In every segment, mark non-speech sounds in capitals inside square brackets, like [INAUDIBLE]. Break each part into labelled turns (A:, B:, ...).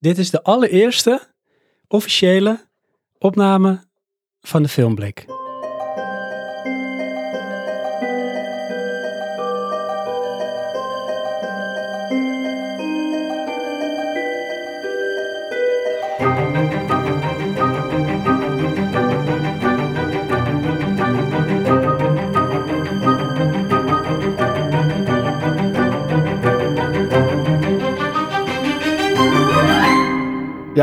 A: Dit is de allereerste officiële opname van de Filmblik.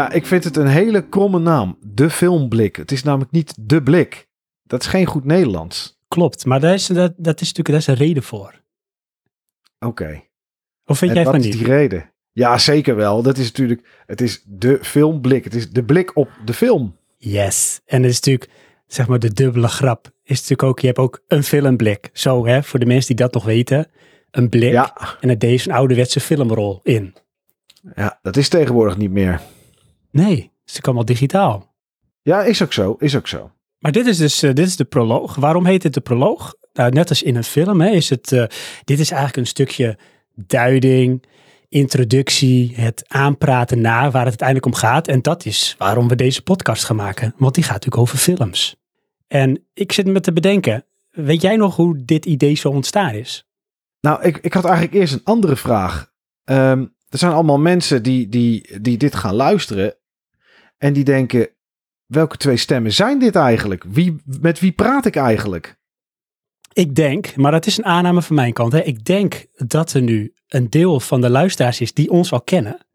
B: Ja, ik vind het een hele kromme naam. De Filmblik. Het is namelijk niet De Blik. Dat is geen goed Nederlands.
A: Klopt, maar daar is, dat, dat is natuurlijk daar is een reden voor.
B: Oké.
A: Of vind
B: En
A: jij
B: wat
A: van
B: is
A: niet?
B: die reden? Ja, zeker wel. Dat is natuurlijk, het is de filmblik. Het is de blik op de film.
A: Yes. En het is natuurlijk, zeg maar, de dubbele grap. Is natuurlijk ook, je hebt ook een filmblik. Zo, hè, voor de mensen die dat nog weten. Een blik.
B: Ja,
A: En het deed een ouderwetse filmrol in.
B: ja, dat is tegenwoordig niet meer.
A: Nee, het is allemaal digitaal.
B: Ja, is ook zo. Is ook zo.
A: Maar dit is dus eh, dit is de proloog. Waarom heet het de proloog? Nou, net als in een film, hè, is het, eh, dit is eigenlijk een stukje duiding, introductie, het aanpraten na waar het uiteindelijk om gaat. En dat is waarom we deze podcast gaan maken. Want die gaat natuurlijk over films. En ik zit me te bedenken, weet jij nog hoe dit idee zo ontstaan is?
B: Nou, ik, ik had eigenlijk eerst een andere vraag. Ehm, er zijn allemaal mensen die, die, die dit gaan luisteren. En die denken, welke twee stemmen zijn dit eigenlijk? Wie, met wie praat ik eigenlijk?
A: Ik denk, maar dat is een aanname van mijn kant. Hè. Ik denk dat er nu een deel van de luisteraars is die ons al kennen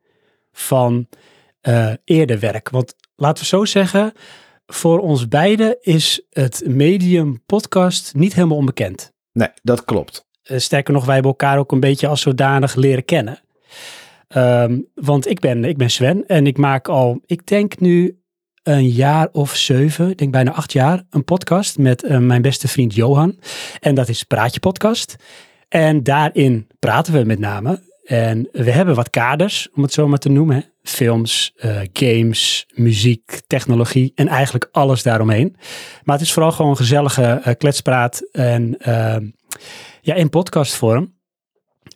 A: van eh, eerder werk. Want laten we zo zeggen, voor ons beiden is het medium podcast niet helemaal onbekend.
B: Nee, dat klopt.
A: Eh, sterker nog, wij hebben elkaar ook een beetje als zodanig leren kennen. Ehm, want ik ben, ik ben Sven en ik maak al, ik denk nu een jaar of zeven, ik denk bijna acht jaar, een podcast met eh, mijn beste vriend Johan. En dat is Praatje Podcast. En daarin praten we met name. En we hebben wat kaders, om het zo maar te noemen. Films, eh, games, muziek, technologie en eigenlijk alles daaromheen. Maar het is vooral gewoon gezellige eh, kletspraat en ehm, ja, in podcastvorm.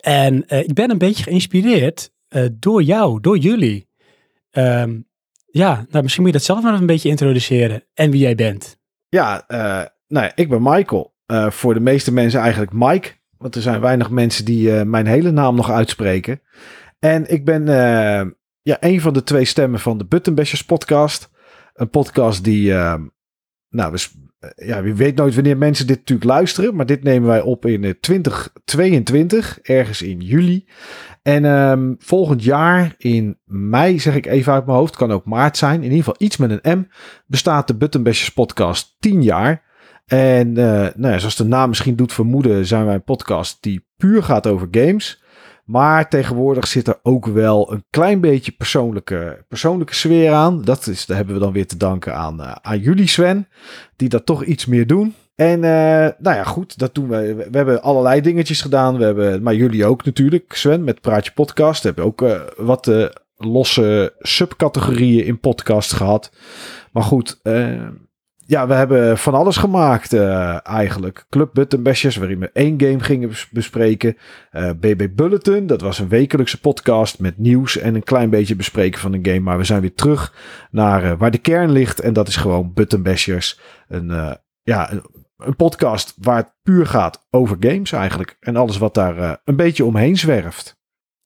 A: En ik ben een beetje geïnspireerd eh, door jou, door jullie. Ehm, ja, nou, misschien moet je dat zelf maar een beetje introduceren en wie jij bent.
B: Ja, eh, nou ja, ik ben Michael. Eh, voor de meeste mensen eigenlijk Mike. Want er zijn weinig mensen die mijn hele naam nog uitspreken. En ik ben ja, een van de twee stemmen van de Buttonbashers podcast. Een podcast die, eh, nou, we, ja, wie weet nooit wanneer mensen dit natuurlijk luisteren. Maar dit nemen wij op in eh, 2022, ergens in juli. En ehm, volgend jaar in mei, zeg ik even uit mijn hoofd, kan ook maart zijn. In ieder geval iets met een M bestaat de Buttonbashers podcast 10 jaar. En eh, nou ja, zoals de naam misschien doet vermoeden, zijn wij een podcast die puur gaat over games. Maar tegenwoordig zit er ook wel een klein beetje persoonlijke, persoonlijke sfeer aan. Dat is, daar hebben we dan weer te danken aan, eh, aan jullie, Sven, die dat toch iets meer doen. En eh, nou ja, goed, dat doen we. We hebben allerlei dingetjes gedaan. We hebben, maar jullie ook natuurlijk, Sven, met Praatje Podcast. We hebben ook eh, wat losse subcategorieën in podcast gehad. Maar goed, ja, we hebben van alles gemaakt eh, eigenlijk. Club Button Bashers, waarin we één game gingen bes- bespreken. Eh, BB Bulletin, dat was een wekelijkse podcast met nieuws en een klein beetje bespreken van een game. Maar we zijn weer terug naar eh, waar de kern ligt. En dat is gewoon Button Bashers. Een, eh, ja, een, podcast waar het puur gaat over games eigenlijk. En alles wat daar eh, een beetje omheen zwerft.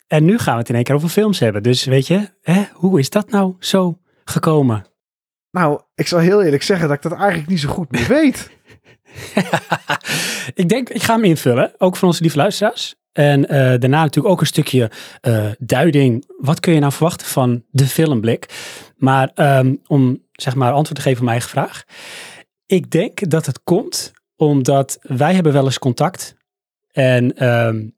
A: En nu gaan we het in één keer over films hebben. Dus weet je, hè, hoe is dat nou zo gekomen?
B: Nou, ik zal heel eerlijk zeggen dat ik dat eigenlijk niet zo goed meer weet. [LAUGHS]
A: ik denk, ik ga hem invullen, ook voor onze lieve luisteraars. En eh, daarna natuurlijk ook een stukje eh, duiding. Wat kun je nou verwachten van de filmblik? Maar ehm, om zeg maar antwoord te geven op mijn eigen vraag. Ik denk dat het komt omdat wij hebben wel eens contact. En ehm,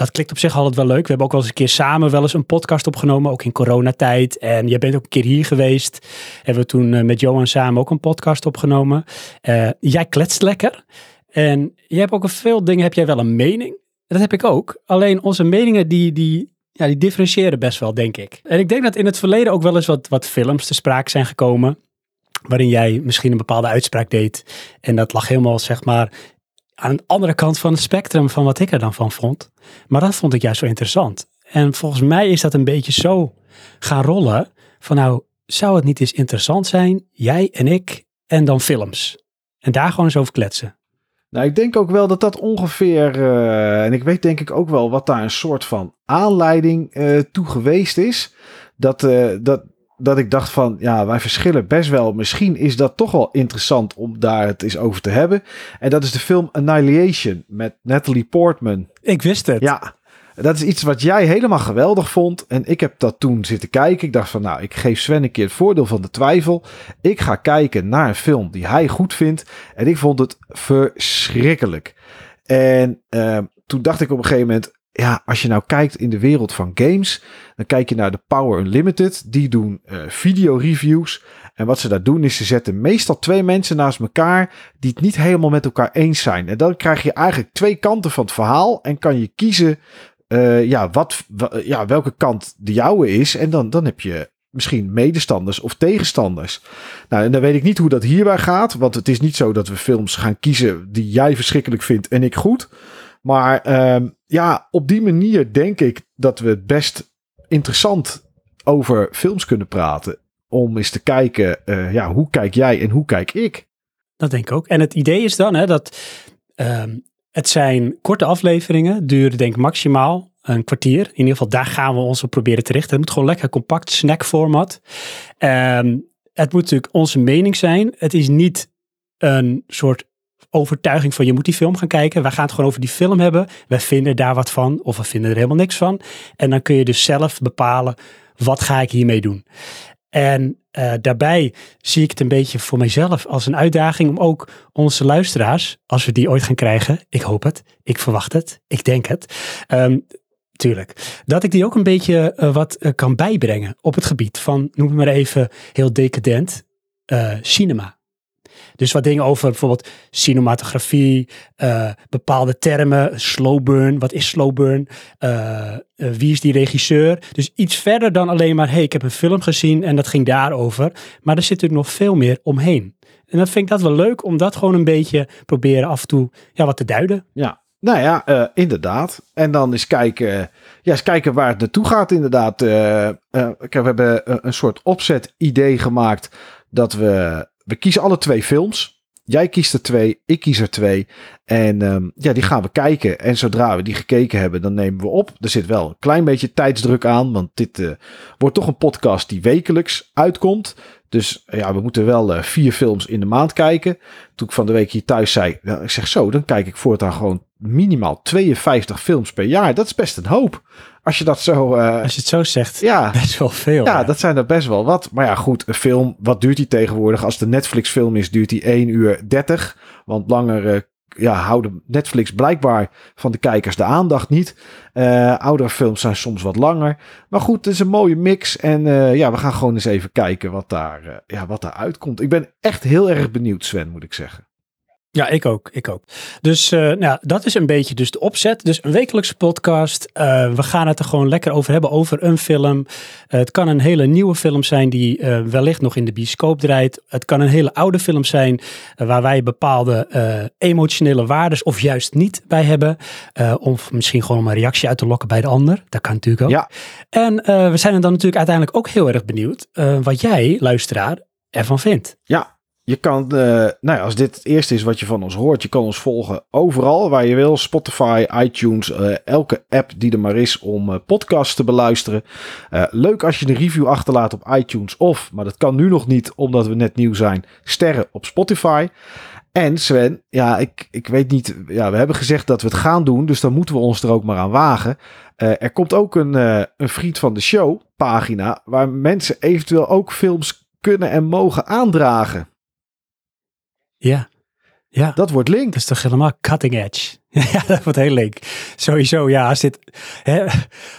A: dat klikt op zich altijd wel leuk. We hebben ook wel eens een keer samen wel eens een podcast opgenomen, ook in coronatijd. En jij bent ook een keer hier geweest. Hebben we toen eh, met Johan samen ook een podcast opgenomen. Eh, jij kletst lekker. En jij hebt ook een veel dingen, heb jij wel een mening. Dat heb ik ook. Alleen onze meningen die, die, ja, die differentiëren best wel, denk ik. En ik denk dat in het verleden ook wel eens wat, wat films te sprake zijn gekomen. Waarin jij misschien een bepaalde uitspraak deed. En dat lag helemaal, zeg maar, aan de andere kant van het spectrum van wat ik er dan van vond. Maar dat vond ik juist zo interessant. En volgens mij is dat een beetje zo gaan rollen. Van nou, zou het niet eens interessant zijn, jij en ik en dan films. En daar gewoon eens over kletsen.
B: Nou, ik denk ook wel dat dat ongeveer, uh, en ik weet denk ik ook wel wat daar een soort van aanleiding uh, toe geweest is. Dat, uh, dat, dat ik dacht van, ja, wij verschillen best wel. Misschien is dat toch wel interessant om daar het eens over te hebben. En dat is de film Annihilation met Natalie Portman.
A: Ik wist het.
B: Ja, dat is iets wat jij helemaal geweldig vond. En ik heb dat toen zitten kijken. Ik dacht van, nou, ik geef Sven een keer het voordeel van de twijfel. Ik ga kijken naar een film die hij goed vindt. En ik vond het verschrikkelijk. En uh, toen dacht ik op een gegeven moment, ja, als je nou kijkt in de wereld van games, dan kijk je naar de Power Unlimited. Die doen uh, video-reviews. En wat ze daar doen, is ze zetten meestal twee mensen naast elkaar die het niet helemaal met elkaar eens zijn. En dan krijg je eigenlijk twee kanten van het verhaal en kan je kiezen uh, ja, wat, ja, welke kant de jouwe is. En dan, dan heb je misschien medestanders of tegenstanders. Nou, en dan weet ik niet hoe dat hierbij gaat. Want het is niet zo dat we films gaan kiezen die jij verschrikkelijk vindt en ik goed. Maar uh, ja, op die manier denk ik dat we het best interessant over films kunnen praten. Om eens te kijken, uh, ja, hoe kijk jij en hoe kijk ik?
A: Dat denk ik ook. En het idee is dan hè, dat uh, het zijn korte afleveringen, duren denk ik maximaal een kwartier. In ieder geval, daar gaan we ons op proberen te richten. Het moet gewoon lekker compact snackformat. Um, het moet natuurlijk onze mening zijn. Het is niet een soort overtuiging van je moet die film gaan kijken. Wij gaan het gewoon over die film hebben. We vinden daar wat van of we vinden er helemaal niks van. En dan kun je dus zelf bepalen, wat ga ik hiermee doen? En uh, daarbij zie ik het een beetje voor mijzelf als een uitdaging om ook onze luisteraars, als we die ooit gaan krijgen, ik hoop het, ik verwacht het, ik denk het, um, tuurlijk, dat ik die ook een beetje uh, wat uh, kan bijbrengen op het gebied van, noem het maar even heel decadent, cinema. Dus wat dingen over bijvoorbeeld cinematografie, uh, bepaalde termen, slow burn, wat is slow burn, uh, uh, wie is die regisseur. Dus iets verder dan alleen maar, hey, ik heb een film gezien en dat ging daarover. Maar er zit natuurlijk nog veel meer omheen. En dan vind ik dat wel leuk om dat gewoon een beetje proberen af en toe ja, wat te duiden.
B: Ja, nou ja, inderdaad. En dan eens kijken, ja, eens kijken waar het naartoe gaat inderdaad. We hebben een soort opzet idee gemaakt dat we we kiezen alle twee films. Jij kiest er twee, ik kies er twee. En um, ja, die gaan we kijken. En zodra we die gekeken hebben, dan nemen we op. Er zit wel een klein beetje tijdsdruk aan. Want dit uh, wordt toch een podcast die wekelijks uitkomt. Dus ja, we moeten wel uh, vier films in de maand kijken. Toen ik van de week hier thuis zei, nou, ik zeg zo, dan kijk ik voortaan gewoon minimaal 52 films per jaar. Dat is best een hoop. Als je dat zo. Uh,
A: Als je het zo zegt, ja, [LAUGHS] best wel veel.
B: Ja, dat zijn er best wel wat. Maar ja, goed, een film, wat duurt die tegenwoordig? Als de Netflix-film is, duurt die 1 uur 30. Want langer uh, ja, houden Netflix blijkbaar van de kijkers de aandacht niet. Uh, oudere films zijn soms wat langer. Maar goed, het is een mooie mix. En uh, ja, we gaan gewoon eens even kijken wat daar, uh, ja, wat daar uitkomt. Ik ben echt heel erg benieuwd, Sven, moet ik zeggen.
A: Ja, ik ook. Ik ook. Dus uh, nou, dat is een beetje dus de opzet. Dus een wekelijkse podcast. Uh, we gaan het er gewoon lekker over hebben, over een film. Uh, het kan een hele nieuwe film zijn die wellicht nog in de bioscoop draait. Het kan een hele oude film zijn waar wij bepaalde emotionele waardes of juist niet bij hebben. of misschien gewoon om een reactie uit te lokken bij de ander. Dat kan natuurlijk ook.
B: Ja.
A: En we zijn er dan natuurlijk uiteindelijk ook heel erg benieuwd wat jij, luisteraar, ervan vindt.
B: Ja, je kan, uh, nou ja, als dit het eerste is wat je van ons hoort, je kan ons volgen overal waar je wil. Spotify, iTunes, uh, elke app die er maar is om uh, podcasts te beluisteren. leuk als je een review achterlaat op iTunes of, maar dat kan nu nog niet omdat we net nieuw zijn, sterren op Spotify. En Sven, ja, ik, ik weet niet, ja, we hebben gezegd dat we het gaan doen, dus dan moeten we ons er ook maar aan wagen. er komt ook een, een vriend van de show pagina waar mensen eventueel ook films kunnen en mogen aandragen.
A: Ja. Ja.
B: Dat wordt link.
A: Dat is toch helemaal cutting edge. [LAUGHS] ja, dat wordt heel link. Sowieso, ja. Als dit, hè,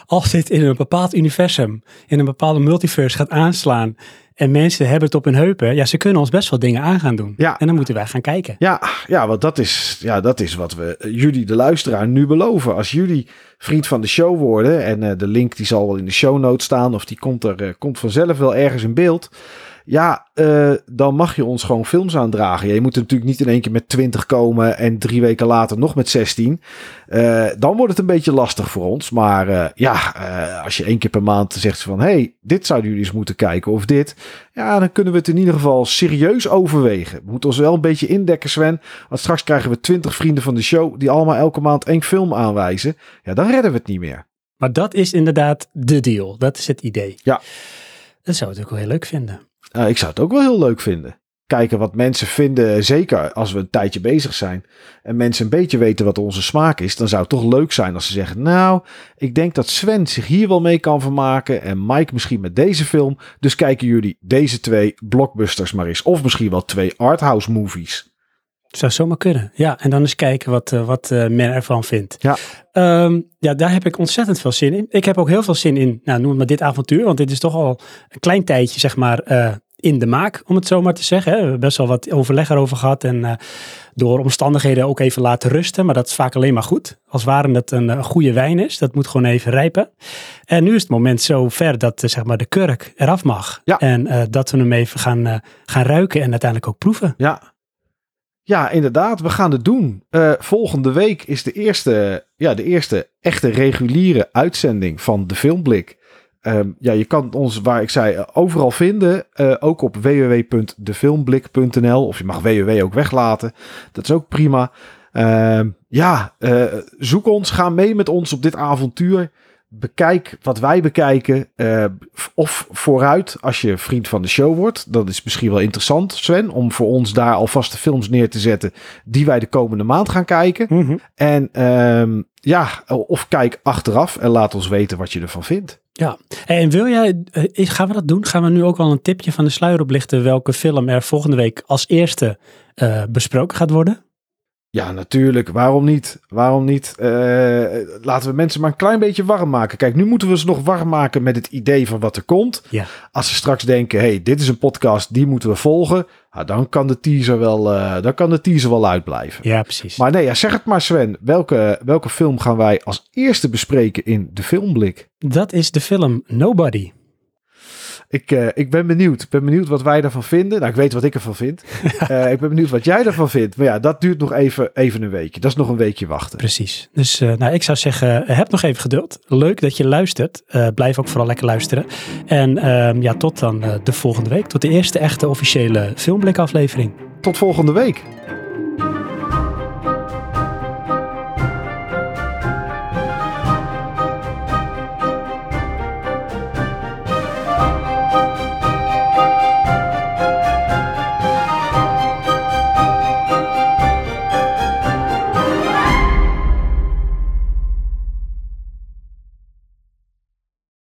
A: als dit in een bepaald universum, in een bepaalde multiverse gaat aanslaan en mensen hebben het op hun heupen, ja, ze kunnen ons best wel dingen aan gaan doen.
B: Ja.
A: En dan moeten wij gaan kijken.
B: Ja, ja want dat is, ja, dat is wat we jullie, de luisteraar, nu beloven. Als jullie vriend van de show worden, en uh, de link die zal wel in de show notes staan, of die komt er uh, komt vanzelf wel ergens in beeld Ja, eh, dan mag je ons gewoon films aandragen. Ja, je moet er natuurlijk niet in één keer met 20 komen en drie weken later nog met 16. Eh, dan wordt het een beetje lastig voor ons. Maar eh, ja, als je één keer per maand zegt van... hey, dit zouden jullie eens moeten kijken of dit. Ja, dan kunnen we het in ieder geval serieus overwegen. We moeten ons wel een beetje indekken, Sven. Want straks krijgen we 20 vrienden van de show... die allemaal elke maand één film aanwijzen. Ja, dan redden we het niet meer.
A: Maar dat is inderdaad de deal. Dat is het idee.
B: Ja.
A: Dat zou ik ook wel heel leuk vinden.
B: Uh, ik zou het ook wel heel leuk vinden. Kijken wat mensen vinden, zeker als we een tijdje bezig zijn. En mensen een beetje weten wat onze smaak is. Dan zou het toch leuk zijn als ze zeggen: Nou, ik denk dat Sven zich hier wel mee kan vermaken. En Mike misschien met deze film. Dus kijken jullie deze twee blockbusters maar eens. Of misschien wel twee arthouse movies.
A: Zou zomaar kunnen. Ja, en dan eens kijken wat, uh, wat uh, men ervan vindt.
B: Ja.
A: Um, ja, daar heb ik ontzettend veel zin in. Ik heb ook heel veel zin in, nou, noem het maar dit avontuur. Want dit is toch al een klein tijdje, zeg maar, uh, in de maak, om het zo maar te zeggen. We hebben best wel wat overleg erover gehad en door omstandigheden ook even laten rusten. Maar dat is vaak alleen maar goed. Als waren het een, een goede wijn is, dat moet gewoon even rijpen. En nu is het moment zo ver dat zeg maar, de kurk eraf mag.
B: Ja.
A: En dat we hem even gaan, gaan ruiken en uiteindelijk ook proeven.
B: Ja, ja, inderdaad, we gaan het doen. Uh, volgende week is de eerste, ja, de eerste echte reguliere uitzending van de Filmblik. Um, ja, je kan ons, waar ik zei, overal vinden. Uh, ook op www.defilmblik.nl. Of je mag www ook weglaten. Dat is ook prima. Uh, ja, zoek ons. Ga mee met ons op dit avontuur. Bekijk wat wij bekijken. Uh, of vooruit als je vriend van de show wordt. Dat is misschien wel interessant, Sven. Om voor ons daar alvast de films neer te zetten. Die wij de komende maand gaan kijken.
A: Mm -hmm.
B: En um, ja, of kijk achteraf en laat ons weten wat je ervan vindt.
A: Ja, en wil jij, gaan we dat doen? Gaan we nu ook al een tipje van de sluier oplichten welke film er volgende week als eerste uh, besproken gaat worden?
B: Ja, natuurlijk. Waarom niet? Waarom niet? Uh, laten we mensen maar een klein beetje warm maken. Kijk, nu moeten we ze nog warm maken met het idee van wat er komt.
A: Ja.
B: Als ze straks denken, hey, dit is een podcast, die moeten we volgen. Nou, dan kan de teaser wel, uh, dan kan de teaser wel uitblijven.
A: Ja, precies.
B: Maar nee, ja, zeg het maar Sven. Welke, welke film gaan wij als eerste bespreken in de filmblik?
A: Dat is de film Nobody.
B: Ik, uh, ik ben benieuwd. Ik ben benieuwd wat wij daarvan vinden. Nou, ik weet wat ik ervan vind. uh, [LAUGHS] ik ben benieuwd wat jij ervan vindt. Maar ja, dat duurt nog even, even een weekje. Dat is nog een weekje wachten.
A: Precies. Dus uh, nou, ik zou zeggen, heb nog even geduld. Leuk dat je luistert. blijf ook vooral lekker luisteren. En ehm, ja, tot dan de volgende week. Tot de eerste echte officiële filmblik aflevering.
B: Tot volgende week.